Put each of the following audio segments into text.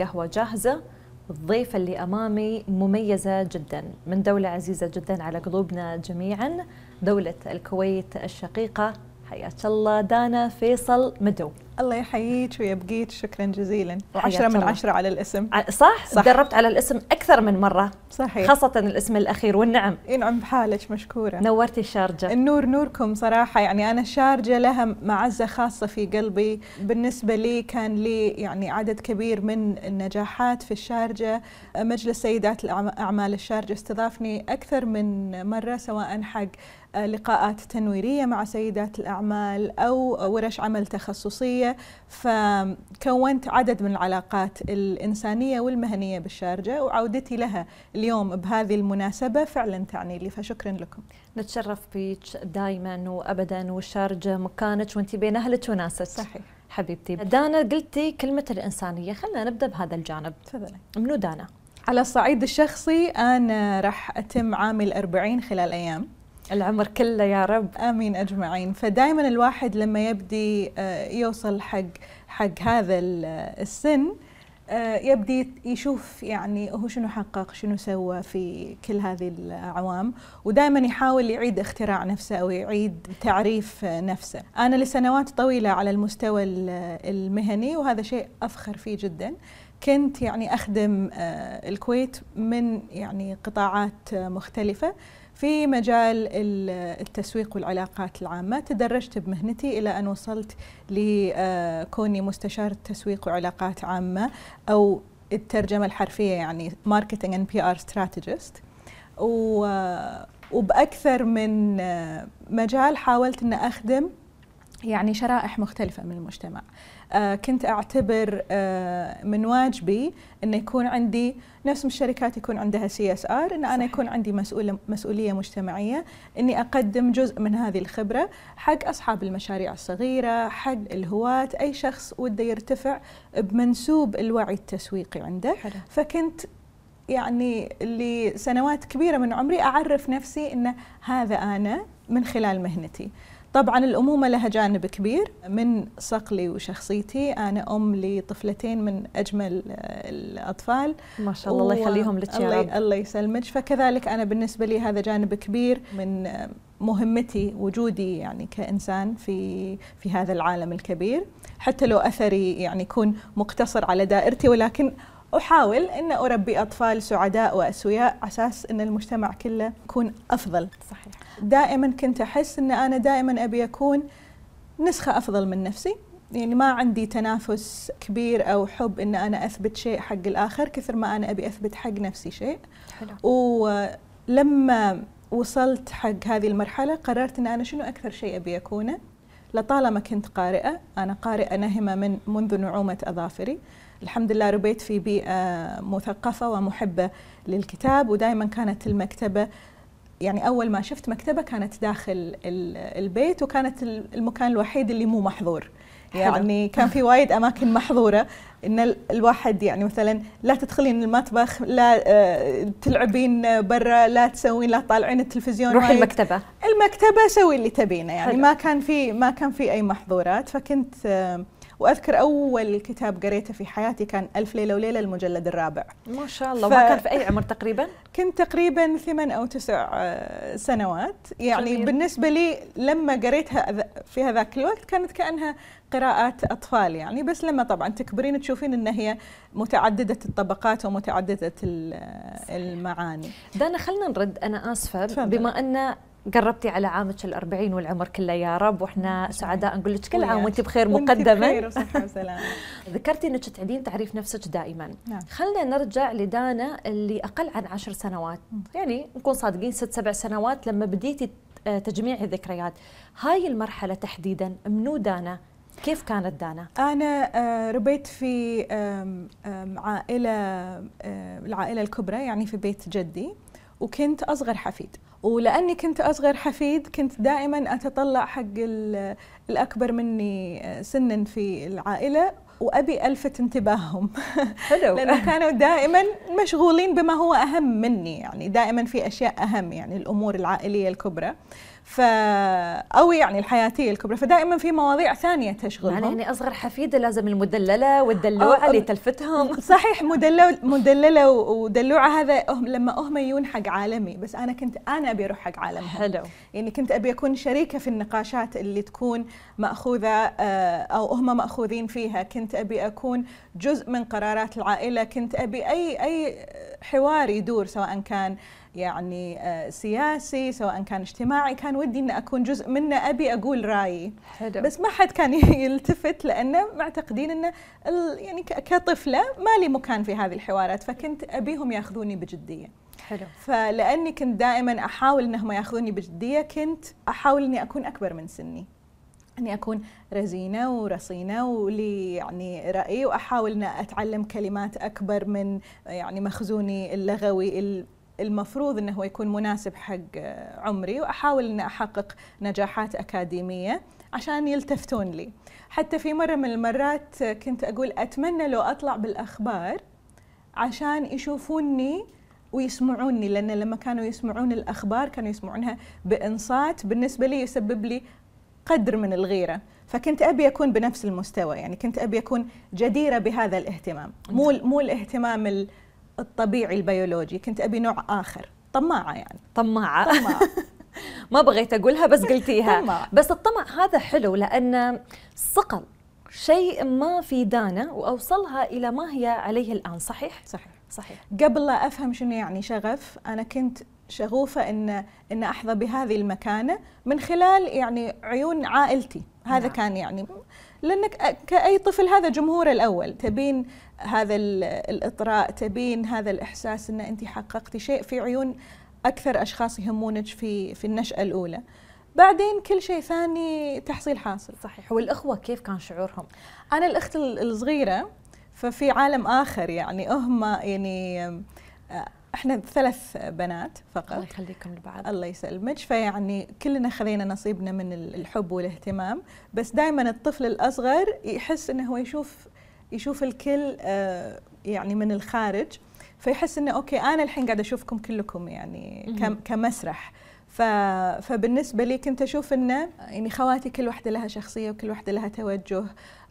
القهوة جاهزة. الضيفة اللي أمامي مميزة جدا من دولة عزيزة جدا على قلوبنا جميعا دولة الكويت الشقيقة. حياك الله دانا فيصل مدو الله يحييك ويبقيك. شكرا جزيلا. وعشرة من عشرة على الاسم. صح؟, صح. دربت على الاسم أكثر من مرة. صحيح. خاصة الاسم الأخير والنعم. ينعم بحالك مشكورة. نورتي الشارجة. النور نوركم صراحة. يعني أنا الشارجة لها معزة خاصة في قلبي. بالنسبة لي كان لي يعني عدد كبير من النجاحات في الشارجة. مجلس سيدات الأعمال الشارجة استضافني أكثر من مرة سواء حق لقاءات تنويرية مع سيدات الأعمال أو ورش عمل تخصصية. فكونت عدد من العلاقات الإنسانية والمهنية بالشارجة وعودتي لها اليوم بهذه المناسبة فعلا تعني لي فشكرا لكم. نتشرف بك دائما وأبدا والشارجة مكانك وأنت بين أهلك وناسك. صحيح. حبيبتي دانا قلتي كلمة الإنسانية. خلينا نبدأ بهذا الجانب. تفضلي. منو دانا؟ على الصعيد الشخصي أنا راح أتم عامي الأربعين خلال أيام. العمر كله يا رب. آمين أجمعين. فدائما الواحد لما يبدي يوصل حق حق هذا السن يبدي يشوف يعني هو شنو حقق شنو سوى في كل هذه الاعوام ودائما يحاول يعيد اختراع نفسه أو يعيد تعريف نفسه. أنا لسنوات طويلة على المستوى المهني وهذا شيء أفخر فيه جدا. كنت يعني أخدم الكويت من يعني قطاعات مختلفة. في مجال التسويق والعلاقات العامة. تدرجت بمهنتي إلى أن وصلت لكوني مستشارة تسويق وعلاقات عامة أو الترجمة الحرفية يعني marketing and PR strategist وبأكثر من مجال حاولت أن أخدم يعني شرائح مختلفة من المجتمع. آه كنت أعتبر آه من واجبي أن يكون عندي نفس الشركات يكون عندها CSR أن أنا يكون عندي مسؤولة مسؤولية مجتمعية أني أقدم جزء من هذه الخبرة حق أصحاب المشاريع الصغيرة حق الهواة أي شخص وده يرتفع بمنسوب الوعي التسويقي عنده. حلو. فكنت يعني لسنوات كبيرة من عمري أعرف نفسي أن هذا أنا من خلال مهنتي. طبعا الأمومة لها جانب كبير. من صقلي وشخصيتي أنا أم لطفلتين من أجمل الأطفال. ما شاء الله الله يخليهم لك يا رب. الله يسلمك. فكذلك أنا بالنسبة لي هذا جانب كبير من مهمتي وجودي يعني كإنسان في في هذا العالم الكبير. حتى لو أثري يعني يكون مقتصر على دائرتي ولكن أحاول أن أربي أطفال سعداء وأسوياء على أساس أن المجتمع كله يكون أفضل. صحيح. دائما كنت أحس أن أنا دائما أبي أكون نسخة أفضل من نفسي. يعني ما عندي تنافس كبير أو حب أن أنا أثبت شيء حق الآخر كثر ما أنا أبي أثبت حق نفسي شيء. حلو. ولما وصلت حق هذه المرحلة قررت أن أنا شنو أكثر شيء أبي أكونه؟ لطالما كنت قارئة أنا قارئة نهمة من منذ نعومة أظافري. الحمد لله ربيت في بيئة مثقفة ومحبة للكتاب ودائما كانت المكتبة يعني أول ما شفت مكتبة كانت داخل البيت وكانت المكان الوحيد اللي مو محظور. يعني كان في وايد أماكن محظورة. إن الواحد يعني مثلا لا تدخلين المطبخ لا تلعبين برا لا تسوين لا تطالعين التلفزيون. روحي المكتبة. المكتبة سوي اللي تبينه. يعني حلو. ما كان في ما كان في أي محظورات. فكنت وأذكر أول كتاب قريته في حياتي كان ألف ليلة وليلة المجلد الرابع. ما شاء الله. ف... ما كان في أي عمر تقريبا؟ كنت تقريبا ثمان أو تسع سنوات. يعني جميل. بالنسبة لي لما قريتها في هذاك الوقت كانت كأنها قراءات أطفال يعني. بس لما طبعا تكبرين تشوفين إن هي متعددة الطبقات ومتعددة المعاني. دانا خلينا نرد. أنا آسفة بما أن قربتي على عامك الأربعين والعمر كله يا رب وإحنا سعداء نقول لك كل عام وأنت بخير مقدما. بخير وصحة وسلامة. ذكرتي إنك تعيدين تعريف نفسك دائما. نعم. خلينا نرجع لدانا اللي أقل عن عشر سنوات. يعني نكون صادقين ست سبع سنوات لما بديتي تجميع الذكريات. هاي المرحلة تحديدا منو دانا؟ كيف كانت دانا؟ أنا ربيت في عائلة العائلة الكبرى يعني في بيت جدي وكنت أصغر حفيد. ولأني كنت أصغر حفيد كنت دائما أتطلع حق الأكبر مني سنا في العائلة وأبي ألفت انتباههم. حلو. لأنه كانوا دائما مشغولين بما هو أهم مني يعني دائما في أشياء أهم يعني الأمور العائلية الكبرى. ف أو يعني الحياتية الكبرى فدائما في مواضيع ثانية تشغلهم. يعني أصغر حفيدة لازم المدللة والدلوعة اللي تلفتهم. صحيح مدللة مدلله ودلوعة هذا لما هم يجون حق عالمي بس أنا كنت أنا أبي أروح حق عالمهم. حلو. يعني كنت أبي أكون شريكة في النقاشات اللي تكون مأخوذة آه، أو هم مأخوذين فيها. كنت أبي أكون جزء من قرارات العائلة. كنت أبي اي أي حوار يدور سواء كان يعني آه، سياسي سواء كان اجتماعي. كان ودي ان أكون جزء منه. أبي أقول رأيي. حلو. بس ما حد كان يلتفت لأنه معتقدين إنه يعني كطفلة ما لي مكان في هذه الحوارات. فكنت أبيهم يأخذوني بجدية. حلو. فلأني كنت دائما أحاول إنهم يأخذوني بجدية كنت أحاول إني أكون أكبر من سني. إني أكون رزينة ورصينة ولي يعني رأي وأحاول ان أتعلم كلمات أكبر من يعني مخزوني اللغوي المفروض إنه هو يكون مناسب حق عمري وأحاول إني أحقق نجاحات أكاديمية عشان يلتفتون لي. حتى في مرة من المرات كنت أقول أتمنى لو أطلع بالأخبار عشان يشوفوني ويسمعوني لأن لما كانوا يسمعون الأخبار كانوا يسمعونها بإنصات بالنسبة لي يسبب لي قدر من الغيرة. فكنت أبي أكون بنفس المستوى يعني كنت أبي أكون جديرة بهذا الاهتمام. مو مو الاهتمام الطبيعي البيولوجي كنت أبي نوع آخر. طماعة يعني. طماعة. طماعة. ما بغيت أقولها بس قلتيها. بس الطمع هذا حلو لأن صقل شيء ما في دانا وأوصلها إلى ما هي عليه الآن صحيح؟ صحيح. صحيح. قبل لا أفهم شنو يعني شغف أنا كنت شغوفة إن إن أحظى بهذه المكانة من خلال يعني عيون عائلتي. هذا نعم. كان يعني لأنك كأي طفل هذا جمهور الأول. تبين هذا الإطراء تبين هذا الإحساس إن انت حققتي شيء في عيون أكثر أشخاص يهمونك في في النشأة الأولى. بعدين كل شيء ثاني تحصيل حاصل. صحيح. والأخوة كيف كان شعورهم؟ أنا الأخت الصغيرة ففي عالم آخر يعني هم يعني إحنا ثلاث بنات فقط. الله يخليكم لبعض. الله يسلمك. فيعني كلنا خذينا نصيبنا من الحب والاهتمام. بس دائما الطفل الأصغر يحس إنه هو يشوف يشوف الكل آه، يعني من الخارج فيحس إنه أوكي أنا الحين قاعدة أشوفكم كلكم يعني كمسرح. فبالنسبة لي كنت أشوف إنه يعني خواتي كل واحدة لها شخصية وكل واحدة لها توجه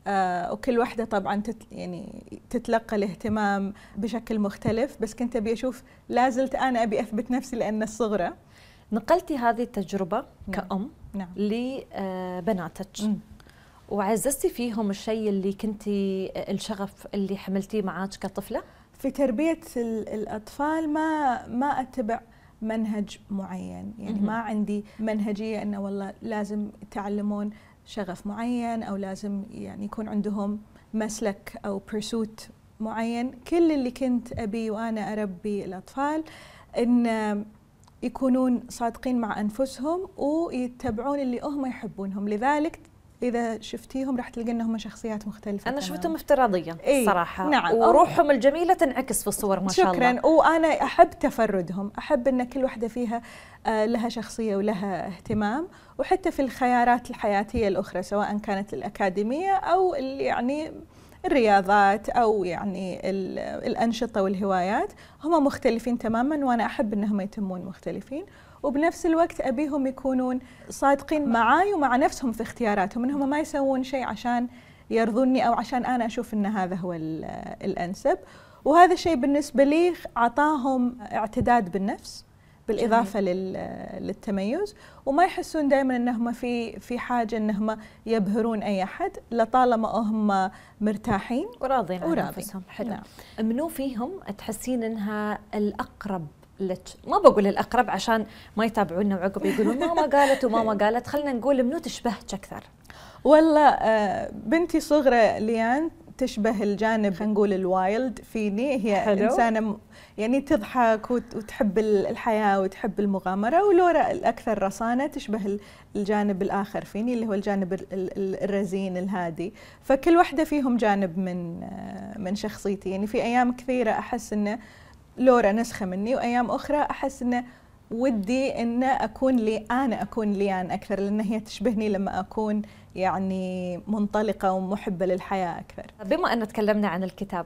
آه وكل واحدة طبعا تت يعني تتلقى الاهتمام بشكل مختلف. بس كنت أبي أشوف لازلت أنا أبي أثبت نفسي لأن الصغرى. نقلتي هذه التجربة نعم. كأم نعم. لبناتك وعززتي فيهم الشيء اللي كنتي الشغف اللي حملتيه معاك كطفلة؟ في تربية الأطفال ما ما أتبع منهج معين. يعني ما عندي منهجية أنه والله لازم يتعلمون شغف معين أو لازم يعني يكون عندهم مسلك أو بيرسوت معين. كل اللي كنت أبي وأنا أربي الأطفال إن يكونون صادقين مع أنفسهم ويتبعون اللي هم يحبونهم. لذلك إذا شفتيهم راح تلقى إنهم شخصيات مختلفة أنا شفتهم افتراضيه إيه صراحة. نعم. وروحهم الجميلة تنعكس في الصور ما شاء الله. شكرا. وأنا أحب تفردهم. أحب إن كل واحدة فيها آه، لها شخصية ولها اهتمام. وحتى في الخيارات الحياتية الأخرى سواء كانت الأكاديمية أو يعني الرياضات أو يعني الأنشطة والهوايات هم مختلفين تماما. وأنا أحب إنهم يتمون مختلفين. وبنفس الوقت أبيهم يكونون صادقين معاي ومع نفسهم في اختياراتهم إنهم ما يسوون شيء عشان يرضوني أو عشان أنا أشوف إن هذا هو الأنسب. وهذا الشيء بالنسبة لي أعطاهم اعتداد بالنفس بالإضافة جميل. للتميز. وما يحسون دائما إنهم في في حاجة إنهم يبهرون أي أحد لطالما هم مرتاحين وراضين عن أنفسهم. حلو. نعم. منو فيهم تحسين إنها الأقرب لك. ما بقول الأقرب عشان ما يتابعونا وعقب يقولون ماما قالت وماما قالت. خلينا نقول منو تشبهك أكثر؟ والله آه، بنتي صغرى ليان تشبه الجانب خلينا نقول الوايلد فيني. هي حلو. إنسانة يعني تضحك وتحب الحياة وتحب المغامرة ولورا الأكثر رصانة تشبه الجانب الآخر فيني اللي هو الجانب الرزين الهادي. فكل واحدة فيهم جانب من آه، من شخصيتي. يعني في أيام كثيرة أحس إنه لورا نسخة مني وأيام أخرى أحس إنه ودي إن أكون لي أنا أكون ليان أكثر لأن هي تشبهني لما أكون يعني منطلقة ومحبة للحياة أكثر. بما أن تكلمنا عن الكتاب،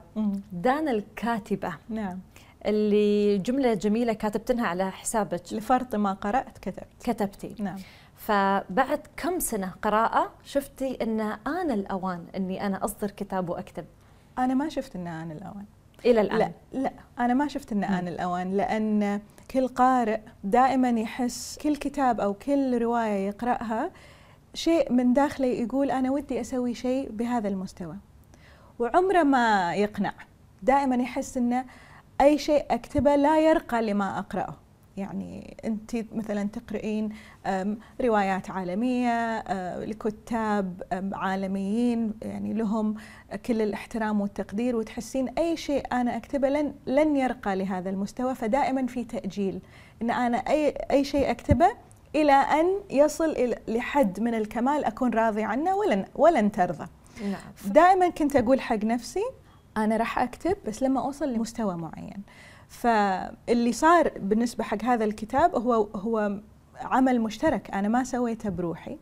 دانا الكاتبة نعم. اللي جملة جميلة كاتبتنها على حسابك. لفرط ما قرأت كتبت. كتبتي. نعم. فبعد كم سنة قراءة شفتي أن آن الأوان أني أنا أصدر كتاب وأكتب؟ أنا ما شفت أن آن الأوان. إلى الآن. لا لا أنا ما شفت أن آن الأوان لأن كل قارئ دائما يحس كل كتاب أو كل رواية يقرأها شيء من داخله يقول أنا ودي أسوي شيء بهذا المستوى. وعمره ما يقنع. دائما يحس أنه أي شيء أكتبه لا يرقى لما أقرأه. يعني أنت مثلا تقرئين روايات عالمية لكتاب عالميين يعني لهم كل الاحترام والتقدير وتحسين أي شيء أنا أكتبه لن, لن يرقى لهذا المستوى. فدائما في تأجيل. أن أنا أي, أي شيء أكتبه إلى أن يصل لحد من الكمال أكون راضي عنه ولن, ولن ترضى. نعم. دائما كنت أقول حق نفسي أنا راح أكتب بس لما أوصل لمستوى معين. فاللي صار بالنسبة حق هذا الكتاب هو هو عمل مشترك. أنا ما سويته بروحي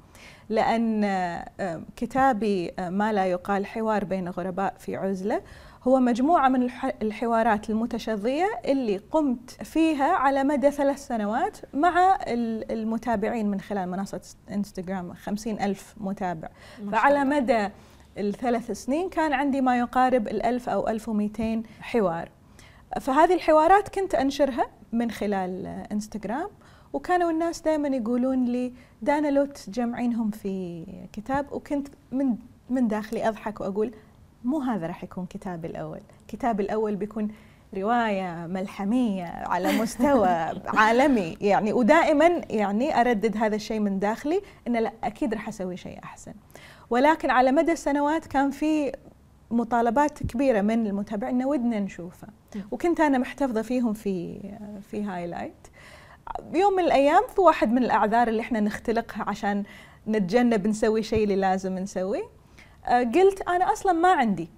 لأن آه، كتابي آه، ما لا يقال حوار بين غرباء في عزلة. هو مجموعة من الحوارات المتشظية اللي قمت فيها على مدى ثلاث سنوات مع المتابعين من خلال منصة إنستغرام. خمسين ألف متابع. فعلى مدى الثلاث سنين كان عندي ما يقارب الألف أو ألف ومئتين حوار. فهذه الحوارات كنت أنشرها من خلال إنستغرام وكانوا الناس دائما يقولون لي دانا لو تجمعينهم في كتاب وكنت من من داخلي أضحك وأقول مو هذا راح يكون كتابي الأول، كتابي الأول بيكون رواية ملحمية على مستوى عالمي. يعني ودائما يعني أردد هذا الشيء من داخلي إن لا أكيد راح أسوي شيء أحسن. ولكن على مدى السنوات كان في مطالبات كبيرة من المتابعين ودنا نشوفه. وكنت أنا محتفظة فيهم في في highlight يوم من الأيام في واحد من الأعذار اللي إحنا نختلقها عشان نتجنب نسوي شيء اللي لازم نسويه آه، قلت أنا أصلا ما عندي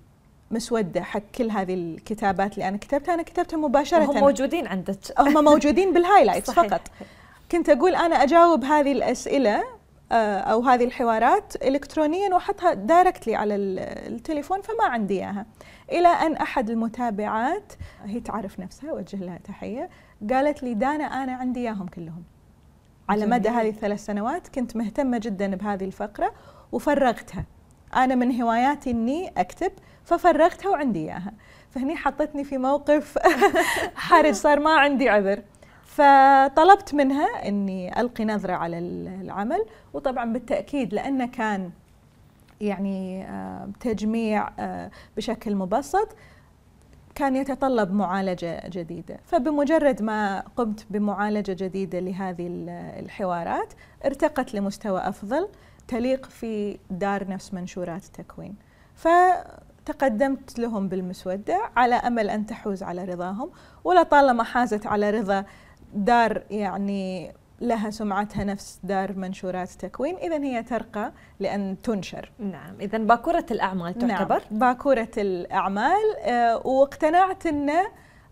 مسودة حق كل هذه الكتابات اللي أنا كتبتها. أنا كتبتها مباشرة. هم موجودين عندك. هم موجودين بال highlight فقط. كنت أقول أنا أجاوب هذه الأسئلة آه، أو هذه الحوارات الكترونيا وأحطها دايركتلي على التليفون فما عندي إياها. إلى أن أحد المتابعات هي تعرف نفسها وجه لها تحية قالت لي دانا أنا عندي إياهم كلهم. على مدى هذه الثلاث سنوات كنت مهتمة جدا بهذه الفقرة وفرغتها. أنا من هواياتي إني أكتب ففرغتها وعندي إياها. فهني حطتني في موقف حرج صار ما عندي عذر. فطلبت منها إني ألقي نظرة على العمل وطبعا بالتأكيد لأنه كان يعني آه، تجميع آه، بشكل مبسط كان يتطلب معالجة جديدة. فبمجرد ما قمت بمعالجة جديدة لهذه الحوارات ارتقت لمستوى أفضل تليق في دار نفس منشورات التكوين. فتقدمت لهم بالمسودة على أمل أن تحوز على رضاهم ولطالما حازت على رضا دار يعني لها سمعتها نفس دار منشورات التكوين إذا هي ترقى لأن تنشر. نعم. إذا باكورة الأعمال تعتبر. نعم باكورة الأعمال. آه واقتنعت أنه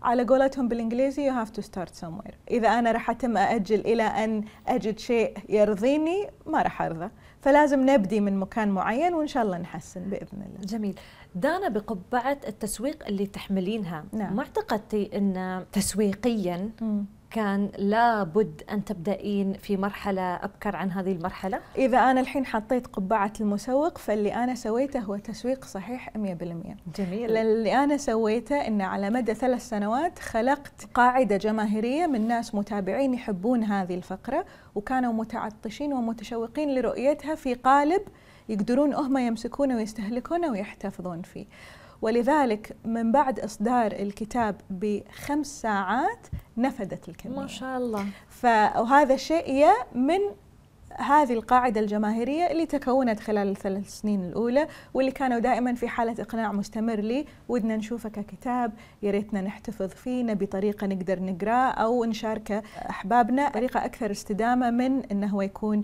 على قولتهم بالإنجليزي you have to start somewhere. إذا أنا راح أتم أجل إلى أن أجد شيء يرضيني ما راح أرضى. فلازم نبدي من مكان معين وإن شاء الله نحسن بإذن الله. جميل. دانا بقبعة التسويق اللي تحملينها. نعم. ما اعتقدتي إن تسويقيا م. كان لابد أن تبدأين في مرحلة أبكر عن هذه المرحلة؟ إذا أنا الحين حطيت قبعة المسوق فاللي أنا سويته هو تسويق صحيح 100% جميل. اللي أنا سويته أن على مدى ثلاث سنوات خلقت قاعدة جماهيرية من ناس متابعين يحبون هذه الفقرة وكانوا متعطشين ومتشوقين لرؤيتها في قالب يقدرون هم يمسكونه ويستهلكونه ويحتفظون فيه. ولذلك من بعد إصدار الكتاب بخمس ساعات نفدت الكمية. ما شاء الله. فهذا الشيء من هذه القاعدة الجماهيرية اللي تكونت خلال الثلاث سنين الأولى واللي كانوا دائما في حالة إقناع مستمر لي ودنا نشوفه ككتاب يا ريتنا نحتفظ فيه نبي طريقة نقدر نقرأه أو نشاركه أحبابنا طريقة أكثر استدامة من أنه هو يكون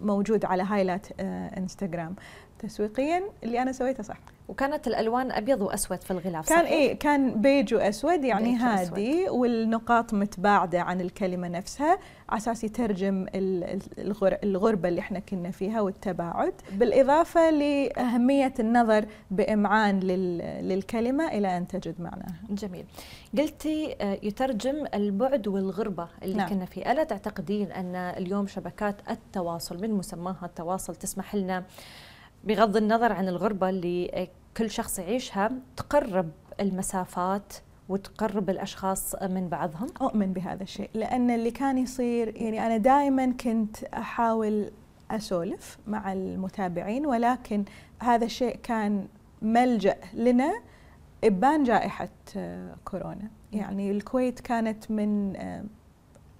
موجود على highlight إنستغرام. تسويقيا اللي أنا سويته صح. وكانت الألوان أبيض وأسود في الغلاف كان صحيح؟ إيه كان بيج وأسود يعني بيج هادي والنقاط متباعدة عن الكلمة نفسها على أساس يترجم ال- ال- الغر- الغربة اللي إحنا كنا فيها والتباعد. بالإضافة لأهمية النظر بإمعان لل- للكلمة إلى أن تجد معناها. جميل. قلتي آه، يترجم البعد والغربة اللي نعم. كنا فيه ألا تعتقدين أن اليوم شبكات التواصل من مسماها التواصل تسمح لنا بغض النظر عن الغربة اللي آه، كل شخص يعيشها تقرب المسافات وتقرب الأشخاص من بعضهم؟ أؤمن بهذا الشيء لأن اللي كان يصير يعني أنا دائما كنت أحاول أسولف مع المتابعين ولكن هذا الشيء كان ملجأ لنا إبان جائحة آه، كورونا. يعني الكويت كانت من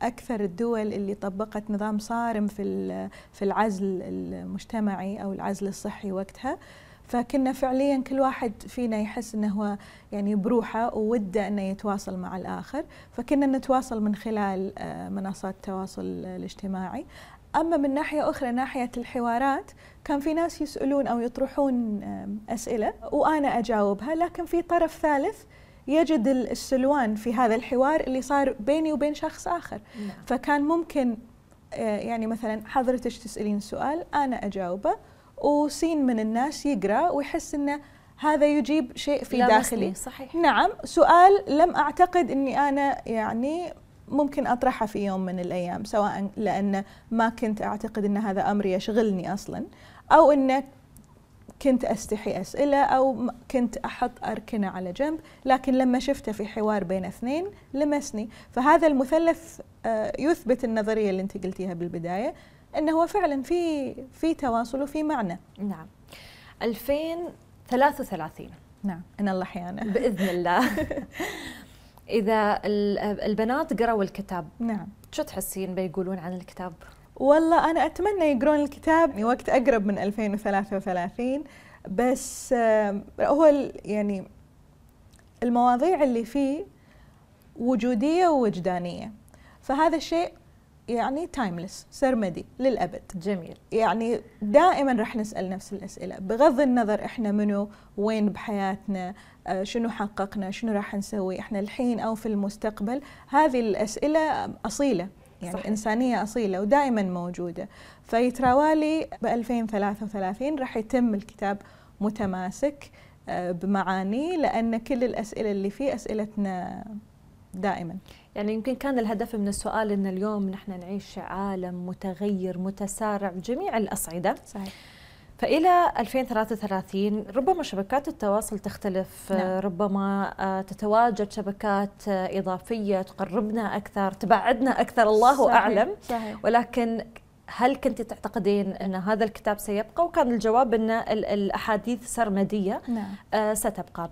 أكثر الدول اللي طبقت نظام صارم في في العزل المجتمعي أو العزل الصحي وقتها. فكنا فعليا كل واحد فينا يحس إنه هو يعني بروحه ووده إنه يتواصل مع الآخر. فكنا نتواصل من خلال آه، منصات التواصل الاجتماعي. أما من ناحية أخرى ناحية الحوارات كان في ناس يسألون أو يطرحون أسئلة وأنا أجاوبها لكن في طرف ثالث يجد ال- السلوان في هذا الحوار اللي صار بيني وبين شخص آخر. فكان ممكن آه، يعني مثلا حضرتك تسألين سؤال أنا أجاوبه وسين من الناس يقرأ ويحس إنه هذا يجيب شيء في داخلي. صحيح. نعم سؤال لم أعتقد إني أنا يعني ممكن أطرحه في يوم من الأيام سواء لأن ما كنت أعتقد إن هذا أمر يشغلني أصلا أو إنه كنت أستحي أسئلة أو م- كنت أحط أركنة على جنب لكن لما شفته في حوار بين اثنين لمسني. فهذا المثلث آه، يثبت النظرية اللي أنت قلتيها بالبداية إنه هو فعلا في في تواصل وفي معنى. نعم. 2033 نعم. ان الله أحيانا بإذن الله. إذا ال- البنات قرأوا الكتاب نعم. شو تحسين بيقولون عن الكتاب؟ والله أنا أتمنى يقرون الكتاب وقت أقرب من 2033 بس هو يعني المواضيع اللي فيه وجودية ووجدانية فهذا الشيء يعني تايمليس سرمدي للأبد. جميل. يعني دائما راح نسأل نفس الأسئلة بغض النظر إحنا منو وين بحياتنا آه، شنو حققنا شنو راح نسوي إحنا الحين أو في المستقبل هذه الأسئلة أصيلة. يعني. صحيح. انسانيه أصيلة ودائما موجودة فيتراوالي ب 2033 راح يتم الكتاب متماسك آه، بمعاني لأن كل الأسئلة اللي فيه أسئلتنا دائما يعني يمكن كان الهدف من السؤال إن اليوم نحن نعيش عالم متغير متسارع بجميع الأصعدة صحيح فإلى 2033 ربما شبكات التواصل تختلف نعم. ربما آه، تتواجد شبكات آه، إضافية تقربنا أكثر تبعدنا أكثر الله صحيح. أعلم صحيح ولكن هل كنت تعتقدين أن هذا الكتاب سيبقى وكان الجواب أن ال- الأحاديث سرمدية نعم آه، ستبقى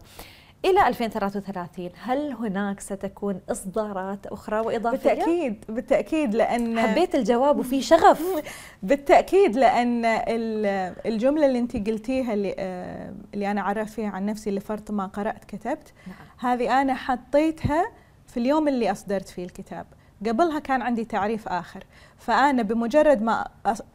إلى 2033 هل هناك ستكون إصدارات أخرى وإضافية؟ بالتأكيد بالتأكيد لأن حبيت الجواب وفي شغف بالتأكيد لأن ال- الجملة اللي انت قلتيها اللي, آه، اللي أنا عرفت فيها عن نفسي لفرط ما قرأت كتبت نعم. هذه أنا حطيتها في اليوم اللي أصدرت فيه الكتاب قبلها كان عندي تعريف آخر. فأنا بمجرد ما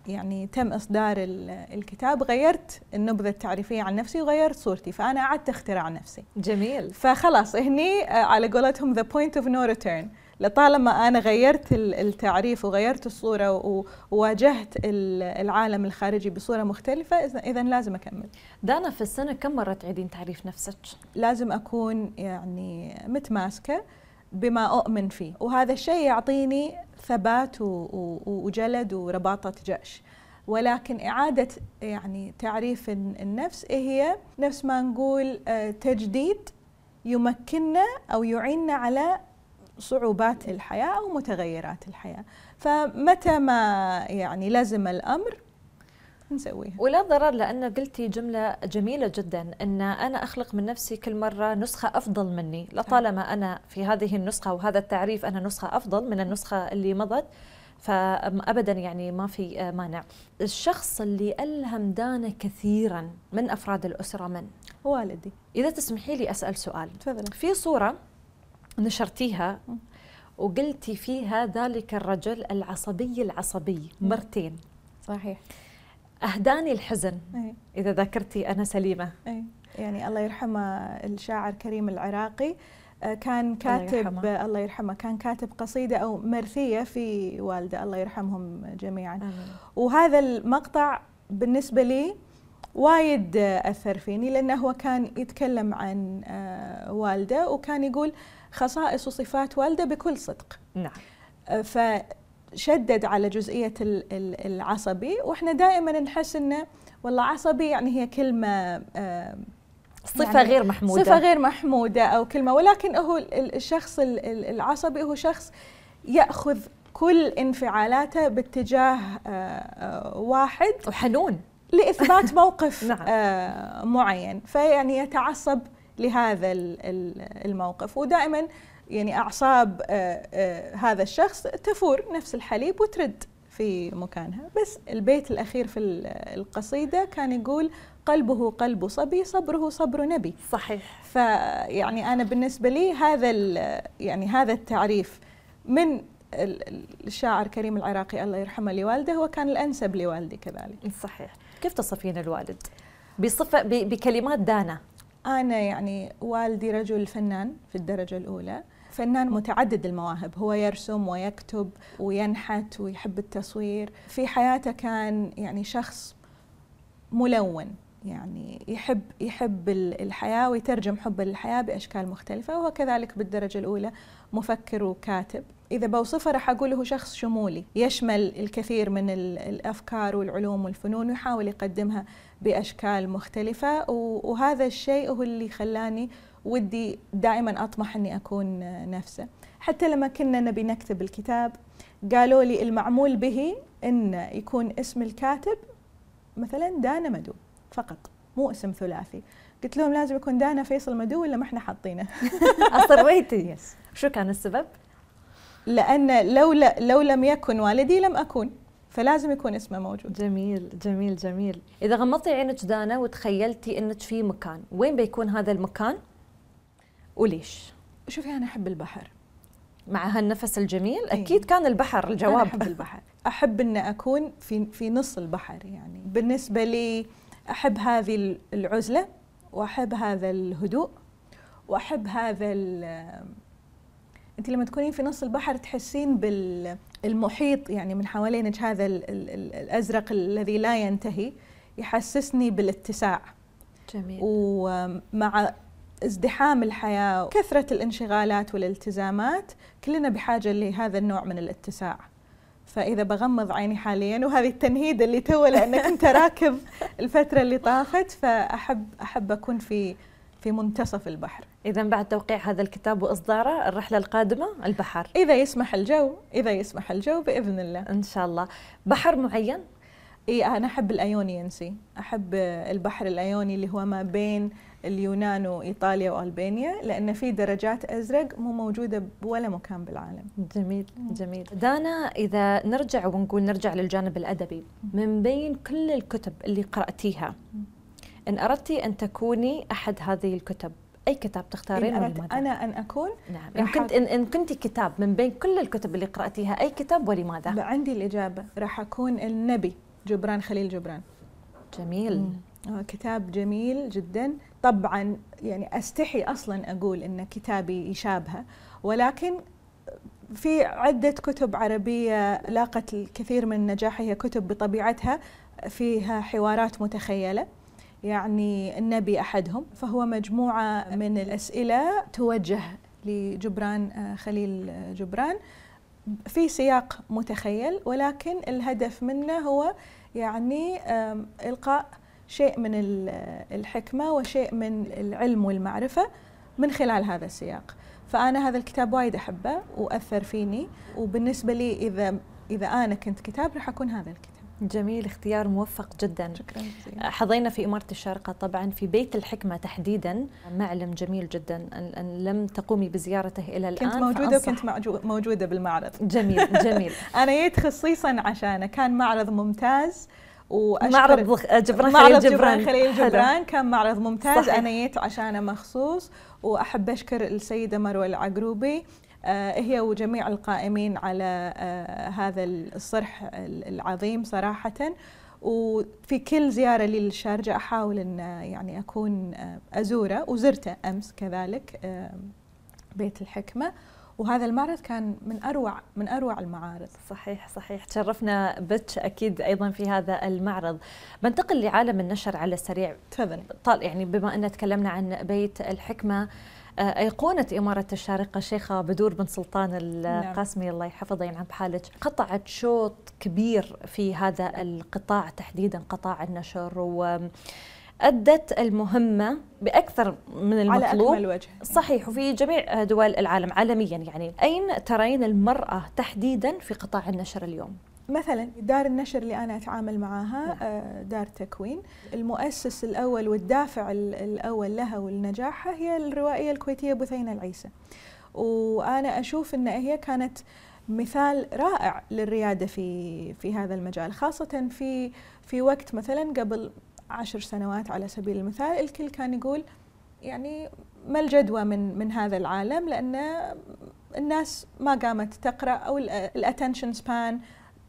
يعني تم إصدار ال- الكتاب غيرت النبذة التعريفية عن نفسي وغيرت صورتي فأنا قعدت اخترع نفسي. جميل. فخلاص هني آه، على قولتهم the point of no return لطالما أنا غيرت ال- التعريف وغيرت الصورة و- وواجهت ال- العالم الخارجي بصورة مختلفة اذا لازم أكمل. دانا في السنة كم مرة تعيدين تعريف نفسك؟ لازم أكون يعني متماسكة. بما أؤمن فيه. وهذا الشيء يعطيني ثبات وجلد ورباطة جأش ولكن إعادة يعني تعريف الن- النفس هي نفس ما نقول آه، تجديد يمكننا أو يعيننا على صعوبات الحياة أو متغيرات الحياة. فمتى ما يعني لزم الأمر نسويها. ولا ضرر لأن قلتي جملة جميلة جدا أن أنا أخلق من نفسي كل مرة نسخة أفضل مني. لطالما أنا في هذه النسخة وهذا التعريف أنا نسخة أفضل من النسخة اللي مضت فأبدا يعني ما في مانع. الشخص اللي ألهم دانا كثيرا من أفراد الأسرة من؟ والدي. إذا تسمحي لي أسأل سؤال. تفضل. في صورة نشرتيها وقلتي فيها ذلك الرجل العصبي العصبي مرتين. صحيح. أهداني الحزن أي. إذا ذكرتي أنا سليمة أي. يعني الله يرحمه الشاعر كريم العراقي آه، كان كاتب يرحمه. الله يرحمه كان كاتب قصيدة أو مرثية في والده الله يرحمهم جميعا آمين. وهذا المقطع بالنسبة لي وايد أثر فيني لأنه هو كان يتكلم عن آه، والده وكان يقول خصائص وصفات والده بكل صدق نعم فشدد على جزئية ال- ال- العصبي وإحنا دائما نحس إنه والله عصبي يعني هي كلمة صفة يعني غير محمودة. صفة غير محمودة أو كلمة ولكن هو ال- الشخص ال- ال- العصبي هو شخص يأخذ كل انفعالاته باتجاه آه، آه، واحد وحنون. لإثبات موقف نعم. آه، معين فيعني يتعصب لهذا ال- ال- الموقف. ودائما يعني أعصاب آه، آه، هذا الشخص تفور نفس الحليب وترد في مكانها. بس البيت الأخير في ال- القصيدة كان يقول قلبه قلب صبي صبره صبر نبي. صحيح. فيعني أنا بالنسبة لي هذا يعني هذا التعريف من ال- ال- الشاعر كريم العراقي الله يرحمه لوالده هو كان الأنسب لوالدي كذلك. صحيح. كيف تصفين الوالد؟ بصفة ب- بكلمات دانا. أنا يعني والدي رجل فنان في الدرجة الأولى. فنان متعدد المواهب. هو يرسم ويكتب وينحت ويحب التصوير. في حياته كان يعني شخص ملون يعني يحب يحب ال- الحياة ويترجم حبه للحياه بأشكال مختلفة وهو كذلك بالدرجة الأولى مفكر وكاتب. إذا بوصفه راح أقول هو شخص شمولي يشمل الكثير من ال- الأفكار والعلوم والفنون ويحاول يقدمها بأشكال مختلفة وهذا الشيء هو اللي خلاني ودي دائما أطمح إني أكون نفسه. حتى لما كنا نبي نكتب الكتاب قالوا لي المعمول به إن يكون اسم الكاتب مثلا دانا مدو فقط مو اسم ثلاثي. قلت لهم لازم يكون دانا فيصل مدو ولا ما إحنا حاطينه؟ أصريتي. شو كان السبب؟ لأن لو لو لم يكن والدي لم أكون فلازم يكون اسمه موجود. جميل جميل جميل. إذا غمضتي عينك دانا وتخيلتي إنك في مكان وين بيكون هذا المكان؟ وليش؟ شوفي أنا أحب البحر. مع هالنفس الجميل؟ أي. أكيد كان البحر أنا الجواب. أحب البحر. أحب إن أكون في في نص البحر يعني. بالنسبة لي أحب هذه العزلة وأحب هذا الهدوء وأحب هذا أنت لما تكونين في نص البحر تحسين بالمحيط يعني من حوالينك هذا ال ال ال الأزرق الذي لا ينتهي يحسسني بالاتساع. جميل. ومع ازدحام الحياة وكثره الانشغالات والالتزامات كلنا بحاجة لهذا النوع من الاتساع. فإذا بغمض عيني حاليا وهذه التنهيده اللي تو لأنك أنت راكب الفترة اللي طافت فأحب أحب أكون في في منتصف البحر. إذا بعد توقيع هذا الكتاب وإصداره الرحلة القادمة البحر. إذا يسمح الجو إذا يسمح الجو بإذن الله. إن شاء الله. بحر معين؟ إي أنا أحب الايونينسي أحب البحر الأيوني اللي هو ما بين اليونان وإيطاليا وألبانيا لأن في درجات أزرق مو موجودة بولا مكان بالعالم. جميل جميل. دانا إذا نرجع ونقول نرجع للجانب الأدبي من بين كل الكتب اللي قرأتيها إن أردتي أن تكوني أحد هذه الكتب أي كتاب تختارين إن أردت ولماذا؟ أنا أن أكون نعم. راح كنت إن, إن كنت كتاب من بين كل الكتب اللي قرأتيها أي كتاب ولماذا؟ عندي الإجابة. راح أكون النبي جبران خليل جبران. جميل. آه، كتاب جميل جدا. طبعا يعني أستحي أصلا أقول إن كتابي يشابهه ولكن في عدة كتب عربية لاقت الكثير من النجاح هي كتب بطبيعتها فيها حوارات متخيلة يعني النبي أحدهم فهو مجموعة من الأسئلة توجه لجبران آه، خليل آه، جبران في سياق متخيل ولكن الهدف منه هو يعني آم، إلقاء شيء من ال- الحكمة وشيء من العلم والمعرفة من خلال هذا السياق. فأنا هذا الكتاب وايد أحبه وأثر فيني. وبالنسبة لي إذا إذا أنا كنت كتاب راح أكون هذا الكتاب. جميل اختيار موفق جدا. شكرا جزيلا. حظينا في إمارة الشارقة طبعا في بيت الحكمة تحديدا. معلم جميل جدا. أن, لم تقومي بزيارته إلى الآن كنت فأنصح- وكنت موجودة بالمعرض. جميل جميل. أنا جيت خصيصا عشانه. كان معرض ممتاز. وأشكر معرض جبران معرض خليل جبران. خليل. جبران. كان معرض ممتاز. صحيح. أنا جيت عشانه مخصوص. وأحب أشكر السيدة مروة العقروبي. آه، هي وجميع القائمين على آه، هذا الصرح العظيم صراحة. وفي كل زيارة لي للشارجة أحاول إن يعني أكون أزوره. وزرته أمس كذلك بيت الحكمة. وهذا المعرض كان من اروع من أروع المعارض. صحيح صحيح. تشرفنا بك أكيد أيضا في هذا المعرض. بنتقل لعالم النشر على السريع. تفضل. طال يعني بما أن تكلمنا عن بيت الحكمة آه، أيقونة إمارة الشارقة شيخة بدور بن سلطان القاسمي نعم. الله يحفظه ينعم بحالك قطعت شوط كبير في هذا القطاع تحديدا قطاع النشر و أدت المهمة بأكثر من المطلوب على أكمل وجه صحيح وفي جميع دول العالم عالميا يعني أين ترين المرأة تحديدا في قطاع النشر اليوم؟ مثلا دار النشر اللي أنا أتعامل معاها نعم. آه، دار تكوين المؤسس الأول والدافع الأول لها ولنجاحها هي الروائية الكويتية بثينه العيسى وأنا أشوف إن هي كانت مثال رائع للريادة في في هذا المجال خاصة في في وقت مثلا قبل عشر سنوات على سبيل المثال الكل كان يقول يعني ما الجدوى من من هذا العالم لأن الناس ما قامت تقرأ أو ال attention span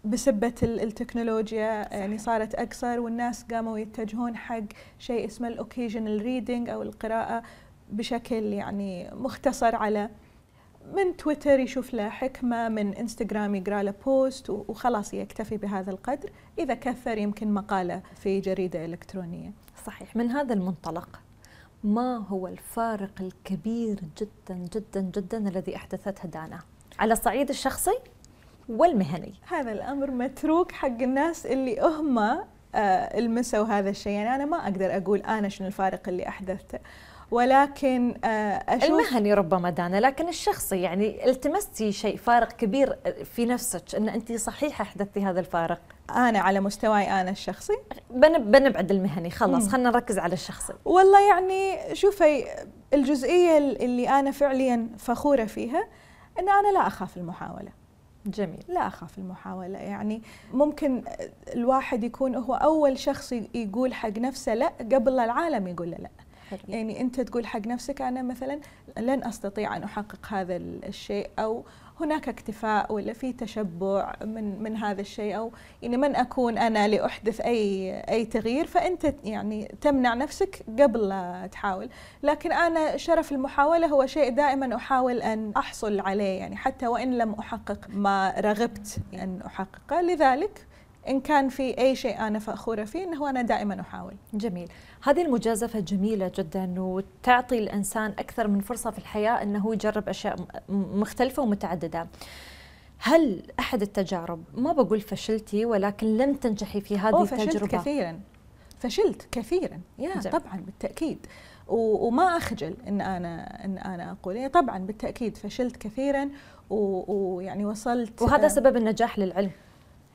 بسبة التكنولوجيا صحيح. يعني صارت أقصر والناس قاموا يتجهون حق شيء اسمه ال occasional reading أو القراءة بشكل يعني مختصر على من تويتر يشوف له حكمة من إنستغرام يقرأ له post وخلاص يكتفي بهذا القدر إذا كثر يمكن مقالة في جريدة إلكترونية. صحيح. من هذا المنطلق ما هو الفارق الكبير جدا جدا جدا الذي أحدثته دانا؟ على الصعيد الشخصي والمهني؟ هذا الأمر متروك حق الناس اللي هم آه المسوا هذا الشيء. يعني أنا ما أقدر أقول أنا شنو الفارق اللي أحدثته. ولكن آه أشوف المهني ربما دانا لكن الشخصي يعني التمستي شيء فارق كبير في نفسك أن أنت صحيح أحدثتي هذا الفارق. أنا على مستواي أنا الشخصي. بنبعد المهني خلاص خلينا نركز على الشخصي. والله يعني شوفي الجزئية اللي أنا فعليا فخورة فيها أن أنا لا أخاف المحاولة. جميل. لا أخاف المحاولة يعني ممكن الواحد يكون هو أول شخص يقول حق نفسه لا قبل العالم يقول له لا. حلو. يعني أنت تقول حق نفسك أنا مثلا لن أستطيع أن أحقق هذا الشيء أو هناك اكتفاء ولا في تشبع من من هذا الشيء أو يعني من أكون أنا لأحدث اي أي تغيير فأنت يعني تمنع نفسك قبل لا تحاول، لكن أنا شرف المحاولة هو شيء دائما أحاول أن أحصل عليه يعني حتى وإن لم أحقق ما رغبت أن أحققه، لذلك إن كان في أي شيء أنا فخورة فيه أنه أنا دائما أحاول. جميل. هذه المجازفة جميلة جدا وتعطي الإنسان أكثر من فرصة في الحياة أنه يجرب أشياء مختلفة ومتعددة. هل أحد التجارب ما بقول فشلتي ولكن لم تنجحي في هذه فشلت التجربة؟ كثيرا. فشلت كثيرا يا. طبعا بالتأكيد. وما أخجل إن أنا إن أنا أقول. يعني طبعا بالتأكيد فشلت كثيرا ويعني وصلت وهذا سبب النجاح للعلم.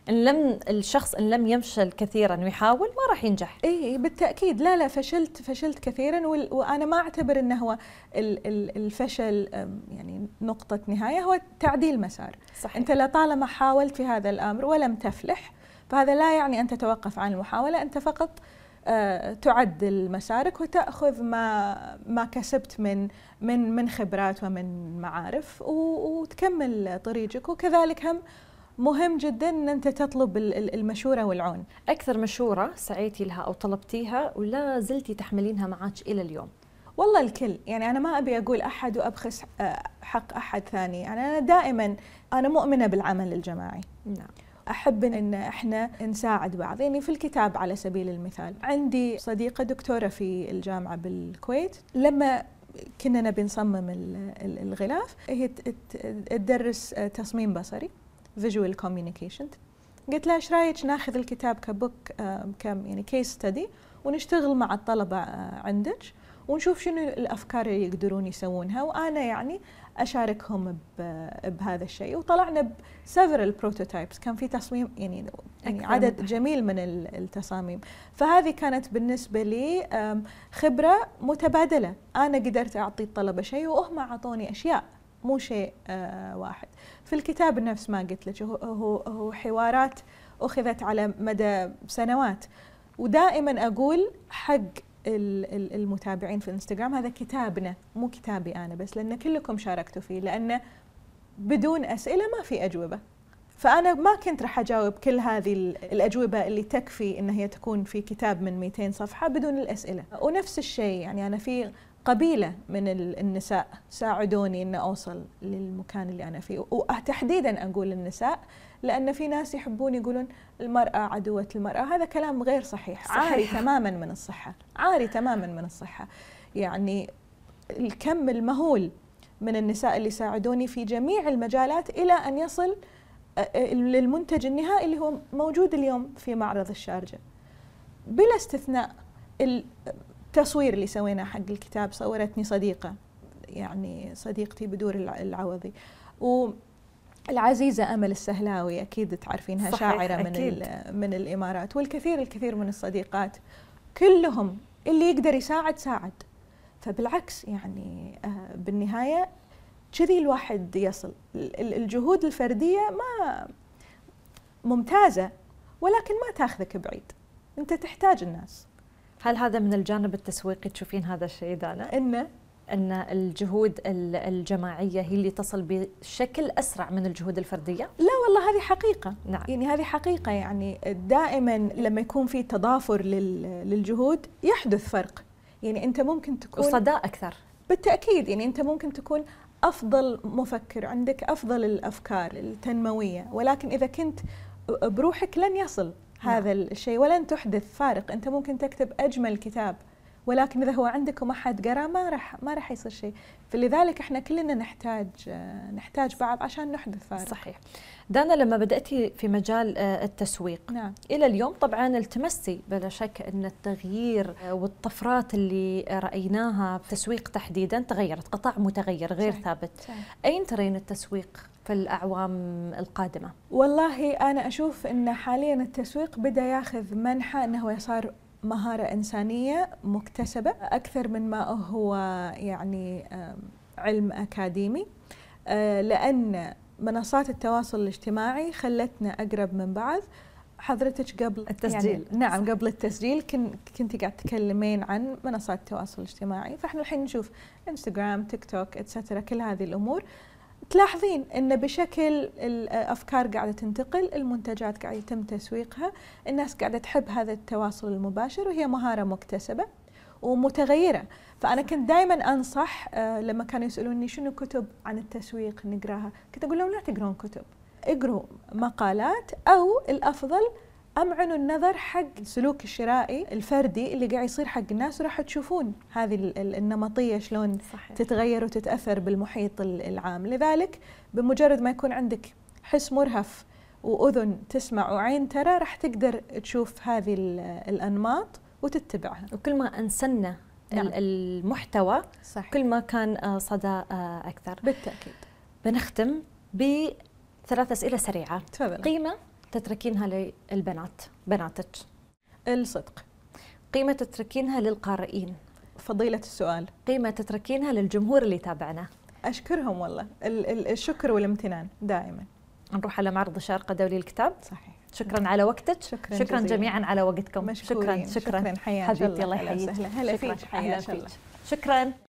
إن لم الشخص إن لم يفشل كثيرا ويحاول ما راح ينجح. إي بالتأكيد. لا لا فشلت فشلت كثيرا وأنا ما أعتبر إنه هو الفشل يعني نقطة نهاية هو تعديل مسار. صحيح. أنت لطالما حاولت في هذا الأمر ولم تفلح فهذا لا يعني أن تتوقف عن المحاولة أنت فقط آه، تعدل مسارك وتأخذ ما ما كسبت من من من خبرات ومن معارف وتكمل طريقك وكذلك هم مهم جدا إن أنت تطلب المشورة والعون. أكثر مشورة سعيتي لها أو طلبتيها ولا زلتي تحملينها معك إلى اليوم؟ والله الكل. يعني أنا ما أبي أقول أحد وأبخس آه، حق أحد ثاني. يعني أنا دائما أنا مؤمنة بالعمل الجماعي. نعم. أحب إن إحنا نساعد بعض. يعني في الكتاب على سبيل المثال عندي صديقة دكتورة في الجامعة بالكويت. لما كنا نبي نصمم الغلاف هي تدرس تصميم بصري. visual communication قلت له إيش رأيك ناخذ الكتاب ك book كم يعني case study ونشتغل مع الطلبة آه، عندك ونشوف شنو الأفكار اللي يقدرون يسوونها. وأنا يعني أشاركهم بهذا الشيء. وطلعنا ب several prototypes كان في تصميم يعني يعني عدد جميل من التصاميم. فهذه كانت بالنسبة لي خبرة متبادلة. أنا قدرت أعطي الطلبة شيء وهم أعطوني أشياء. مو شيء آه، واحد. في الكتاب نفس ما قلت لك هو, هو حوارات أخذت على مدى سنوات. ودائما أقول حق المتابعين في الانستغرام هذا كتابنا مو كتابي أنا بس لأن كلكم شاركتوا فيه لأن بدون أسئلة ما في أجوبة. فأنا ما كنت راح أجاوب كل هذه الأجوبة اللي تكفي إن هي تكون في كتاب من 200 صفحة بدون الأسئلة. ونفس الشيء يعني أنا في قبيلة من النساء. ساعدوني أن أوصل للمكان اللي أنا فيه. وتحديدا أقول النساء لأن في ناس يحبون يقولون المرأة عدوة المرأة. هذا كلام غير صحيح, صحيح. عاري تماما من الصحة. عاري تماما من الصحة. يعني الكم المهول من النساء اللي ساعدوني في جميع المجالات إلى أن يصل للمنتج النهائي اللي هو موجود اليوم في معرض الشارجة. بلا استثناء التصوير اللي سويناه حق الكتاب صورتني صديقة يعني صديقتي بدور العوضي. والعزيزة أمل السهلاوي أكيد تعرفينها شاعرة من, أكيد. من الإمارات والكثير الكثير من الصديقات. كلهم اللي يقدر يساعد ساعد. فبالعكس يعني آه، بالنهاية كذي الواحد يصل. الجهود الفردية ما ممتازة ولكن ما تاخذك بعيد. أنت تحتاج الناس. هل هذا من الجانب التسويقي؟ تشوفين هذا الشيء دانا؟ إنه إن الجهود الجماعية هي اللي تصل بشكل أسرع من الجهود الفردية؟ لا والله هذه حقيقة، نعم. يعني هذه حقيقة. يعني دائما لما يكون في تضافر للجهود يحدث فرق، يعني أنت ممكن تكون وصداء أكثر. بالتأكيد. يعني أنت ممكن تكون أفضل مفكر عندك أفضل الأفكار التنموية. ولكن إذا كنت بروحك لن يصل. هذا نعم. الشيء. ولن تحدث فارق. أنت ممكن تكتب أجمل كتاب. ولكن إذا هو عندك وما حد قرأ ما راح ما راح يصير شيء. فلذلك إحنا كلنا نحتاج نحتاج بعض عشان نحدث فارق. صحيح. دانا لما بدأتي في مجال آه، التسويق نعم. إلى اليوم طبعا التمستي بلا شك أن التغيير آه، والطفرات اللي رأيناها في التسويق تحديدا تغيرت. قطاع متغير غير صحيح. ثابت. صحيح. أين ترين التسويق؟ في الأعوام القادمة؟ والله أنا أشوف إن حاليا التسويق بدأ ياخذ منحى انه صار مهارة إنسانية مكتسبة أكثر من ما هو يعني علم أكاديمي. آه، لأن منصات التواصل الاجتماعي خلتنا أقرب من بعض. حضرتك قبل التسجيل. يعني نعم قبل التسجيل كنت قاعد تتكلمين عن منصات التواصل الاجتماعي. فإحنا الحين نشوف انستغرام تيك توك اتسترا كل هذه الأمور. تلاحظين إن بشكل الأفكار قاعدة تنتقل المنتجات قاعدة يتم تسويقها الناس قاعدة تحب هذا التواصل المباشر وهي مهارة مكتسبة ومتغيرة. فأنا كنت دائما أنصح آه، لما كانوا يسألوني شنو كتب عن التسويق نقراها كنت أقول لهم لا تقرون كتب اقروا مقالات أو الأفضل امعنوا النظر حق السلوك الشرائي الفردي اللي قاعد يصير حق الناس وراح تشوفون هذه النمطية شلون صحيح. تتغير وتتأثر بالمحيط العام لذلك بمجرد ما يكون عندك حس مرهف وأذن تسمع وعين ترى راح تقدر تشوف هذه الأنماط وتتبعها وكل ما أنسنا نعم. المحتوى صحيح. كل ما كان آه، صدى آه، أكثر بالتأكيد بنختم بثلاث أسئلة سريعة تفضل قيمة تتركينها للبنات بناتك. الصدق. قيمة تتركينها للقارئين. فضيلة السؤال. قيمة تتركينها للجمهور اللي يتابعنا. أشكرهم والله. الشكر والامتنان دائما. نروح على معرض الشارقة الدولي للكتاب صحيح. شكرا على وقتك. شكرا, شكرا جميعا على وقتكم. مشكورين. شكرا. شكرا, شكرا حياك حبيبتي الله. يحييك. هلا فيك. حياك الله. شكرا.